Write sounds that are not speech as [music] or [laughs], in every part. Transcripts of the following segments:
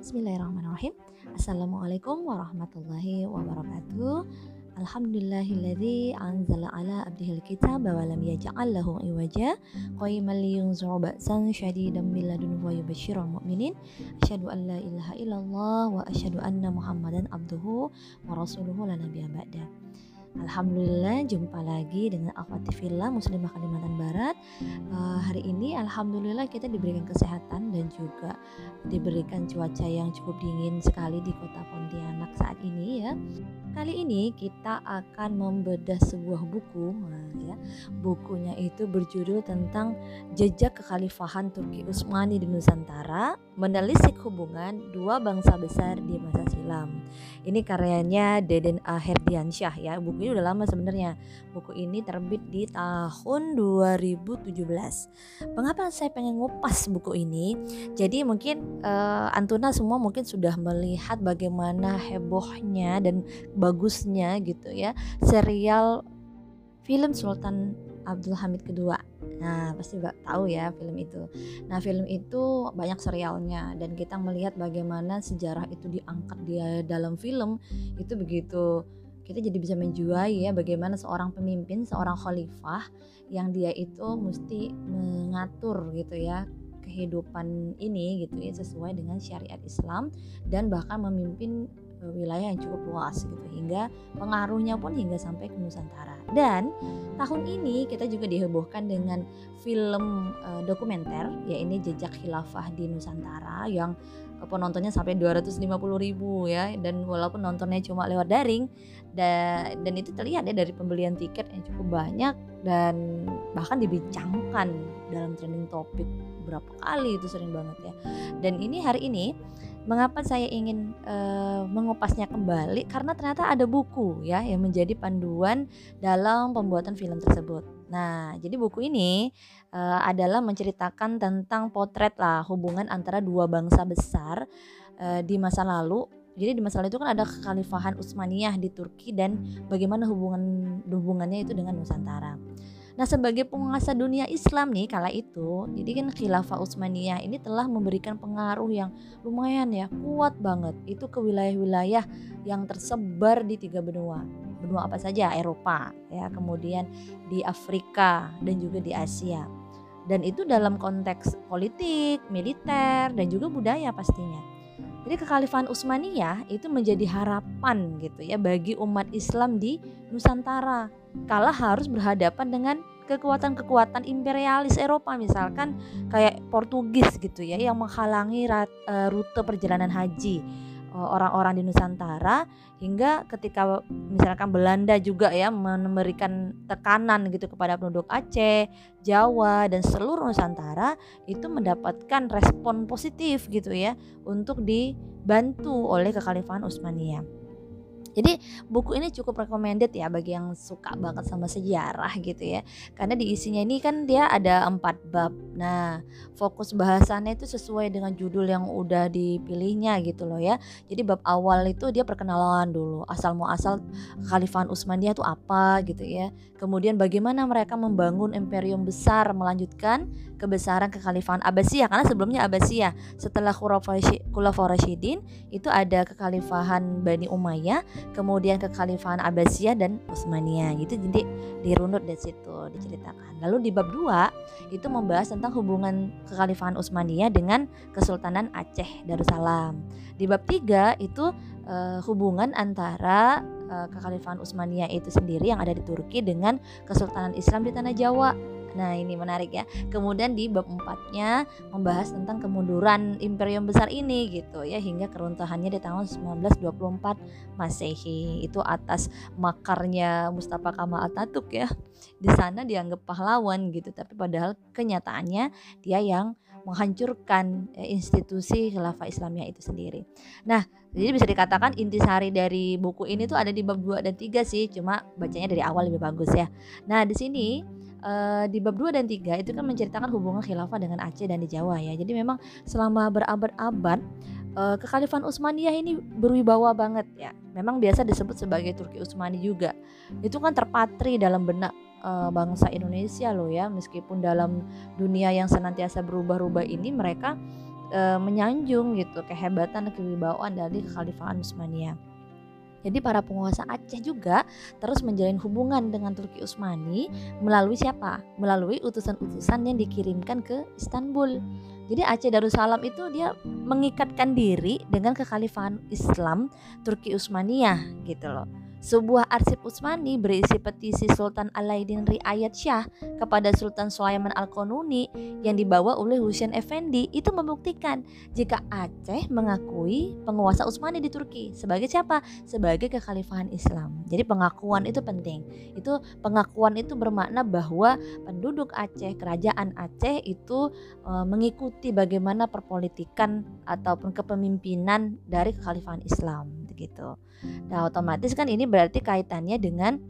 Bismillahirrahmanirrahim. Assalamualaikum warahmatullahi wabarakatuh. Alhamdulillahilladzi anzala ala abdihil kitab wa lam yaj'al lahu iwaja qayyiman liyunzira ba'san syadidan min ladunhu wa yubashshiral mu'minin. Asyhadu an la ilaha illallah wa asyhadu anna Muhammadan abduhu wa rasuluhu la nabiyya ba'da. Alhamdulillah jumpa lagi dengan Akhwati Villa Muslimah Kalimantan Barat. Uh, Hari ini Alhamdulillah kita diberikan kesehatan dan juga diberikan cuaca yang cukup dingin sekali di kota Pontianak saat ini ya. Kali ini kita akan membedah sebuah buku nah, ya. Bukunya itu berjudul tentang jejak kekhalifahan Turki Utsmani di Nusantara Menelisik hubungan dua bangsa besar di masa silam. Ini karyanya Deden Aherdiansyah ya Buku ini udah lama sebenarnya. Buku ini terbit di tahun 2017. Mengapa saya pengen ngupas buku ini? Jadi mungkin uh, Antuna semua mungkin sudah melihat bagaimana hebohnya dan bagusnya gitu ya serial film Sultan Abdul Hamid kedua. Nah, pasti gak tahu ya film itu. Nah, film itu banyak serialnya dan kita melihat bagaimana sejarah itu diangkat dia dalam film itu begitu kita jadi bisa menjuai ya bagaimana seorang pemimpin, seorang khalifah yang dia itu mesti mengatur gitu ya kehidupan ini gitu ya sesuai dengan syariat Islam dan bahkan memimpin wilayah yang cukup luas gitu hingga pengaruhnya pun hingga sampai ke Nusantara. Dan tahun ini kita juga dihebohkan dengan film uh, dokumenter ya ini jejak khilafah di Nusantara yang penontonnya sampai 250 ribu ya dan walaupun nontonnya cuma lewat daring dan, dan itu terlihat ya dari pembelian tiket yang cukup banyak dan bahkan dibincangkan dalam trending topik berapa kali itu sering banget ya dan ini hari ini mengapa saya ingin uh, mengupasnya kembali karena ternyata ada buku ya yang menjadi panduan dalam pembuatan film tersebut Nah, jadi buku ini uh, adalah menceritakan tentang potret lah hubungan antara dua bangsa besar uh, di masa lalu. Jadi di masa lalu itu kan ada kekhalifahan Utsmaniyah di Turki dan bagaimana hubungan hubungannya itu dengan Nusantara. Nah, sebagai penguasa dunia Islam nih kala itu, jadi kan khilafah Utsmaniyah ini telah memberikan pengaruh yang lumayan ya, kuat banget. Itu ke wilayah-wilayah yang tersebar di tiga benua. Benua apa saja? Eropa ya kemudian di Afrika dan juga di Asia. Dan itu dalam konteks politik, militer dan juga budaya pastinya. Jadi kekhalifahan Utsmaniyah itu menjadi harapan gitu ya bagi umat Islam di Nusantara. Kala harus berhadapan dengan kekuatan-kekuatan imperialis Eropa misalkan kayak Portugis gitu ya yang menghalangi eh, rute perjalanan haji orang-orang di Nusantara hingga ketika misalkan Belanda juga ya memberikan tekanan gitu kepada penduduk Aceh, Jawa dan seluruh Nusantara itu mendapatkan respon positif gitu ya untuk dibantu oleh kekhalifahan Utsmaniyah. Jadi buku ini cukup recommended ya bagi yang suka banget sama sejarah gitu ya. Karena di isinya ini kan dia ada empat bab. Nah fokus bahasannya itu sesuai dengan judul yang udah dipilihnya gitu loh ya. Jadi bab awal itu dia perkenalan dulu asal muasal Khalifah Utsmaniyah itu apa gitu ya. Kemudian bagaimana mereka membangun imperium besar melanjutkan kebesaran kekhalifahan Abbasiyah karena sebelumnya Abbasiyah setelah Khulafaur Rasyidin itu ada kekhalifahan Bani Umayyah kemudian kekhalifahan Abbasiyah dan Utsmaniyah. Gitu jadi dirunut dari situ diceritakan. Lalu di bab 2 itu membahas tentang hubungan kekhalifahan Utsmaniyah dengan Kesultanan Aceh Darussalam. Di bab 3 itu uh, hubungan antara uh, kekhalifahan Utsmaniyah itu sendiri yang ada di Turki dengan Kesultanan Islam di tanah Jawa Nah ini menarik ya. Kemudian di bab empatnya membahas tentang kemunduran imperium besar ini gitu ya hingga keruntuhannya di tahun 1924 Masehi. Itu atas makarnya Mustafa Kamal Atatürk ya. Di sana dianggap pahlawan gitu tapi padahal kenyataannya dia yang menghancurkan eh, institusi khilafah Islamiyah itu sendiri. Nah, jadi bisa dikatakan intisari dari buku ini tuh ada di bab 2 dan 3 sih, cuma bacanya dari awal lebih bagus ya. Nah, di sini uh, di bab 2 dan 3 itu kan menceritakan hubungan khilafah dengan Aceh dan di Jawa ya. Jadi memang selama berabad-abad uh, kekhalifahan Utsmaniyah ini berwibawa banget ya. Memang biasa disebut sebagai Turki Utsmani juga. Itu kan terpatri dalam benak uh, bangsa Indonesia loh ya. Meskipun dalam dunia yang senantiasa berubah-ubah ini mereka e, menyanjung gitu kehebatan kewibawaan dari kekhalifahan Utsmaniyah. Jadi para penguasa Aceh juga terus menjalin hubungan dengan Turki Utsmani melalui siapa? Melalui utusan-utusan yang dikirimkan ke Istanbul. Jadi Aceh Darussalam itu dia mengikatkan diri dengan kekhalifahan Islam Turki Utsmaniyah gitu loh. Sebuah arsip Utsmani berisi petisi Sultan Alaidin Riayat Shah kepada Sultan Sulaiman Al-Qanuni yang dibawa oleh Husain Effendi itu membuktikan jika Aceh mengakui penguasa Utsmani di Turki sebagai siapa? Sebagai kekhalifahan Islam. Jadi pengakuan itu penting. Itu pengakuan itu bermakna bahwa penduduk Aceh, kerajaan Aceh itu e, mengikuti bagaimana perpolitikan ataupun kepemimpinan dari kekhalifahan Islam gitu. Nah, otomatis kan ini berarti kaitannya dengan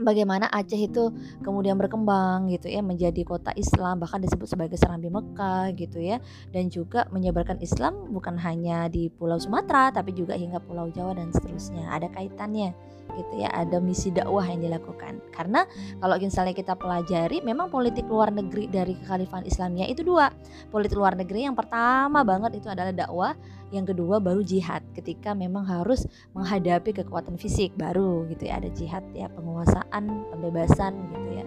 bagaimana Aceh itu kemudian berkembang gitu ya menjadi kota Islam bahkan disebut sebagai Serambi Mekah gitu ya. Dan juga menyebarkan Islam bukan hanya di Pulau Sumatera tapi juga hingga Pulau Jawa dan seterusnya. Ada kaitannya gitu ya ada misi dakwah yang dilakukan karena kalau misalnya kita pelajari memang politik luar negeri dari kekhalifahan Islamnya itu dua politik luar negeri yang pertama banget itu adalah dakwah yang kedua baru jihad ketika memang harus menghadapi kekuatan fisik baru gitu ya ada jihad ya penguasaan pembebasan gitu ya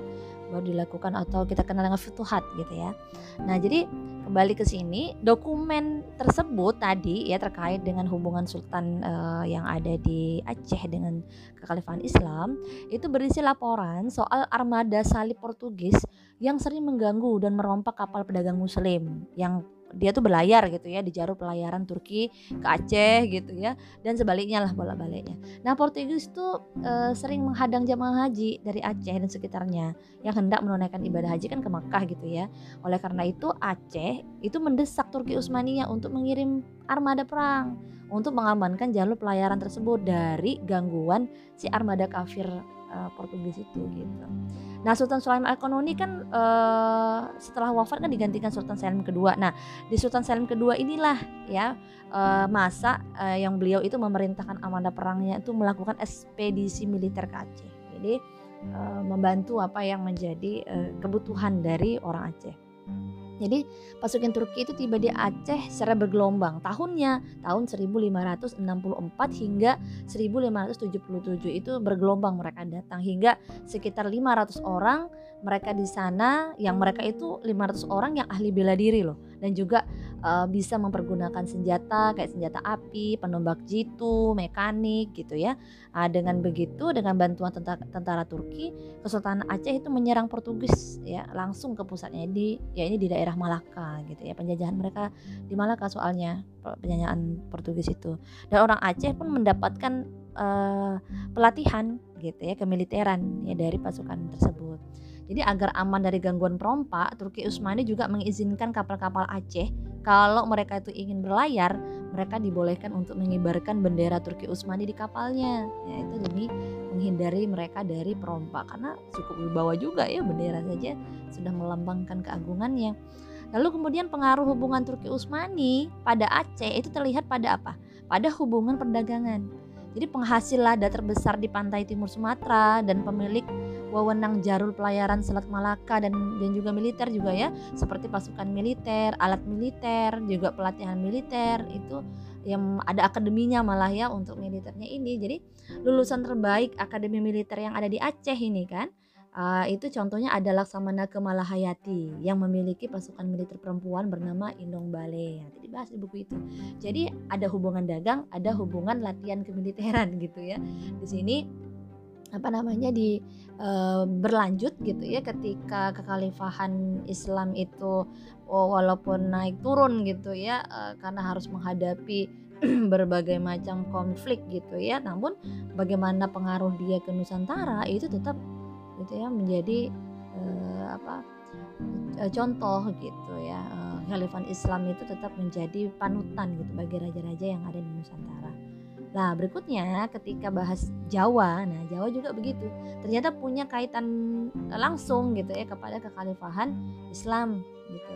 baru dilakukan atau kita kenal dengan futuhat gitu ya. Nah, jadi kembali ke sini dokumen tersebut tadi ya terkait dengan hubungan sultan uh, yang ada di Aceh dengan kekhalifahan Islam itu berisi laporan soal armada salib Portugis yang sering mengganggu dan merompak kapal pedagang muslim yang dia tuh berlayar gitu ya di jalur pelayaran Turki ke Aceh gitu ya dan sebaliknya lah bolak baliknya. Nah Portugis tuh e, sering menghadang jamaah haji dari Aceh dan sekitarnya yang hendak menunaikan ibadah haji kan ke Makkah gitu ya. Oleh karena itu Aceh itu mendesak Turki Utsmaniyah untuk mengirim armada perang untuk mengamankan jalur pelayaran tersebut dari gangguan si armada kafir uh, Portugis itu gitu. Nah Sultan Sulaiman Al-Qanuni kan uh, setelah wafat kan digantikan Sultan Salim kedua. Nah di Sultan Salim kedua inilah ya uh, masa uh, yang beliau itu memerintahkan amanda perangnya itu melakukan ekspedisi militer ke Aceh. Jadi uh, membantu apa yang menjadi uh, kebutuhan dari orang Aceh. Jadi pasukan Turki itu tiba di Aceh secara bergelombang. Tahunnya tahun 1564 hingga 1577 itu bergelombang mereka datang hingga sekitar 500 orang mereka di sana yang mereka itu 500 orang yang ahli bela diri loh dan juga uh, bisa mempergunakan senjata kayak senjata api, penombak jitu, mekanik gitu ya. Nah, dengan begitu dengan bantuan tentara, tentara Turki, Kesultanan Aceh itu menyerang Portugis ya langsung ke pusatnya di ya ini di daerah Malaka gitu ya. Penjajahan mereka di Malaka soalnya penjajahan Portugis itu. Dan orang Aceh pun mendapatkan uh, pelatihan gitu ya kemiliteran ya dari pasukan tersebut. Jadi agar aman dari gangguan perompak, Turki Utsmani juga mengizinkan kapal-kapal Aceh kalau mereka itu ingin berlayar, mereka dibolehkan untuk mengibarkan bendera Turki Utsmani di kapalnya. Ya itu demi menghindari mereka dari perompak karena cukup wibawa juga ya bendera saja sudah melambangkan keagungannya. Lalu kemudian pengaruh hubungan Turki Utsmani pada Aceh itu terlihat pada apa? Pada hubungan perdagangan. Jadi penghasil lada terbesar di pantai timur Sumatera dan pemilik wewenang jarul pelayaran Selat Malaka dan dan juga militer juga ya, seperti pasukan militer, alat militer, juga pelatihan militer itu yang ada akademinya malah ya untuk militernya ini. Jadi lulusan terbaik akademi militer yang ada di Aceh ini kan Uh, itu contohnya ada Laksamana Kemalahayati yang memiliki pasukan militer perempuan bernama Indong Bale. Ya, dibahas di buku itu. Jadi ada hubungan dagang, ada hubungan latihan kemiliteran [laughs] gitu ya. Di sini apa namanya di uh, berlanjut gitu ya ketika kekhalifahan Islam itu oh, walaupun naik turun gitu ya uh, karena harus menghadapi [clears throat] berbagai macam konflik gitu ya. Namun bagaimana pengaruh dia ke Nusantara itu tetap gitu ya menjadi uh, apa uh, contoh gitu ya uh, khalifah Islam itu tetap menjadi panutan gitu bagi raja-raja yang ada di Nusantara. Nah berikutnya ketika bahas Jawa, nah Jawa juga begitu. Ternyata punya kaitan langsung gitu ya kepada kekhalifahan Islam gitu.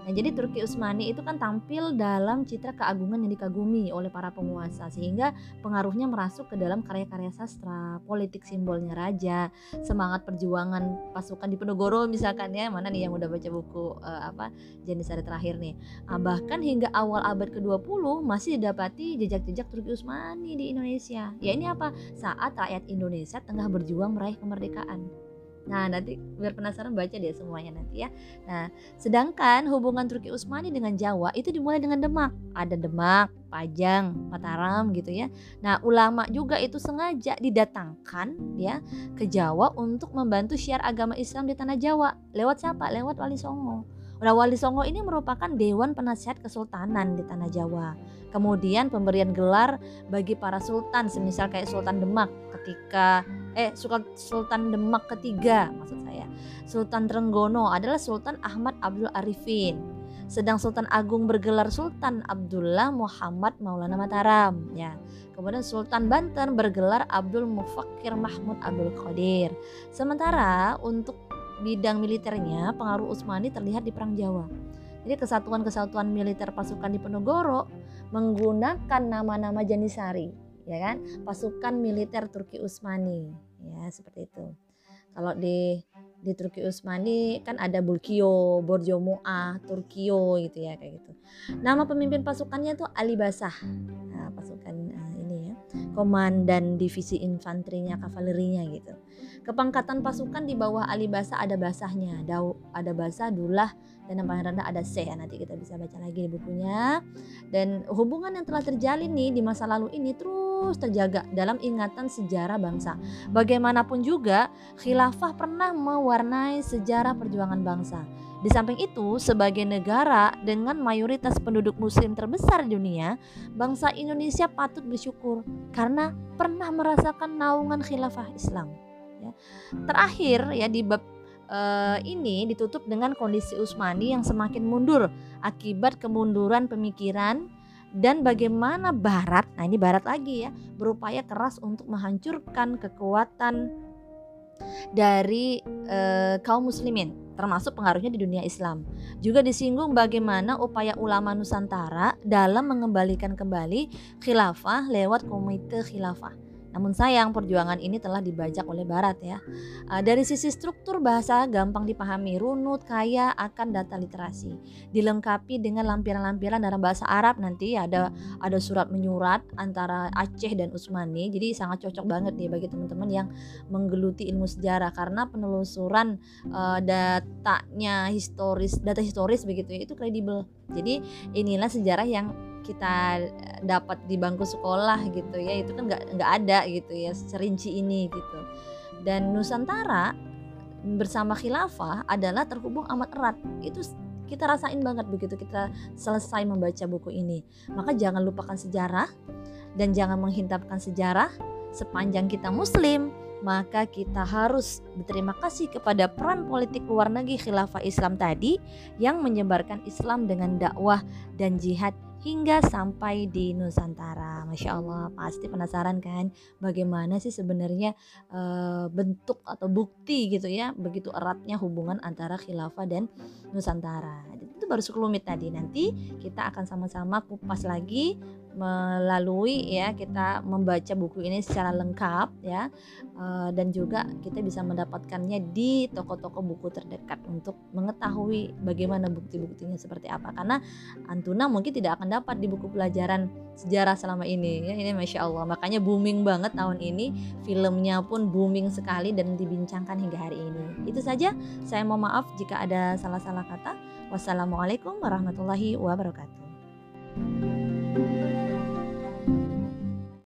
Nah, jadi Turki Utsmani itu kan tampil dalam citra keagungan yang dikagumi oleh para penguasa sehingga pengaruhnya merasuk ke dalam karya-karya sastra, politik simbolnya raja, semangat perjuangan pasukan di Penogoro misalkan ya, mana nih yang udah baca buku uh, apa Janisari terakhir nih. Nah, bahkan hingga awal abad ke-20 masih didapati jejak-jejak Turki Utsmani di Indonesia. Ya ini apa? Saat rakyat Indonesia tengah berjuang meraih kemerdekaan. Nah, nanti biar penasaran baca deh semuanya nanti ya. Nah, sedangkan hubungan Turki Utsmani dengan Jawa itu dimulai dengan Demak. Ada Demak, Pajang, Mataram gitu ya. Nah, ulama juga itu sengaja didatangkan ya ke Jawa untuk membantu syiar agama Islam di tanah Jawa. Lewat siapa? Lewat Wali Songo. Nah, Wali Songo ini merupakan dewan penasihat kesultanan di tanah Jawa. Kemudian pemberian gelar bagi para sultan, semisal kayak Sultan Demak ketika eh Sultan Demak ketiga maksud saya. Sultan Trenggono adalah Sultan Ahmad Abdul Arifin. Sedang Sultan Agung bergelar Sultan Abdullah Muhammad Maulana Mataram ya. Kemudian Sultan Banten bergelar Abdul Mufakir Mahmud Abdul Qadir. Sementara untuk bidang militernya pengaruh Utsmani terlihat di Perang Jawa. Jadi kesatuan-kesatuan militer pasukan di Penogoro menggunakan nama-nama Janisari ya kan pasukan militer Turki Utsmani ya seperti itu kalau di di Turki Utsmani kan ada Bulkio, Borjo Mu'ah, Turkio gitu ya kayak gitu. Nama pemimpin pasukannya tuh Ali Basah. Nah, pasukan uh, ini ya, komandan divisi infanterinya, kavalerinya gitu. Kepangkatan pasukan di bawah Ali Basah ada basahnya, ada ada basah, dulah, dan yang paling rendah ada C nanti kita bisa baca lagi di bukunya dan hubungan yang telah terjalin nih di masa lalu ini terus terjaga dalam ingatan sejarah bangsa bagaimanapun juga khilafah pernah mewarnai sejarah perjuangan bangsa di samping itu, sebagai negara dengan mayoritas penduduk muslim terbesar di dunia, bangsa Indonesia patut bersyukur karena pernah merasakan naungan khilafah Islam. Ya. Terakhir ya di bab uh, ini ditutup dengan kondisi Usmani yang semakin mundur akibat kemunduran pemikiran dan bagaimana Barat, nah ini Barat lagi ya, berupaya keras untuk menghancurkan kekuatan dari uh, kaum muslimin termasuk pengaruhnya di dunia Islam. Juga disinggung bagaimana upaya ulama Nusantara dalam mengembalikan kembali khilafah lewat komite khilafah namun sayang perjuangan ini telah dibajak oleh Barat ya. Uh, dari sisi struktur bahasa gampang dipahami, runut, kaya akan data literasi. Dilengkapi dengan lampiran-lampiran dalam bahasa Arab nanti ada ada surat menyurat antara Aceh dan Utsmani. Jadi sangat cocok banget nih bagi teman-teman yang menggeluti ilmu sejarah karena penelusuran uh, datanya historis, data historis begitu ya itu kredibel. Jadi inilah sejarah yang kita dapat di bangku sekolah gitu ya itu kan nggak nggak ada gitu ya serinci ini gitu. Dan Nusantara bersama khilafah adalah terhubung amat erat. Itu kita rasain banget begitu kita selesai membaca buku ini. Maka jangan lupakan sejarah dan jangan menghintapkan sejarah. Sepanjang kita muslim maka kita harus berterima kasih kepada peran politik luar negeri khilafah Islam tadi yang menyebarkan Islam dengan dakwah dan jihad hingga sampai di Nusantara. Masya Allah, pasti penasaran kan bagaimana sih sebenarnya e, bentuk atau bukti gitu ya begitu eratnya hubungan antara khilafah dan Nusantara. Itu baru sekelumit tadi. Nanti kita akan sama-sama kupas lagi melalui ya kita membaca buku ini secara lengkap ya uh, dan juga kita bisa mendapatkannya di toko-toko buku terdekat untuk mengetahui bagaimana bukti-buktinya seperti apa. Karena Antuna mungkin tidak akan dapat di buku pelajaran sejarah selama ini ya ini masya Allah. Makanya booming banget tahun ini filmnya pun booming sekali dan dibincangkan hingga hari ini. Itu saja saya mohon maaf jika ada salah-salah kata. Wassalamualaikum warahmatullahi wabarakatuh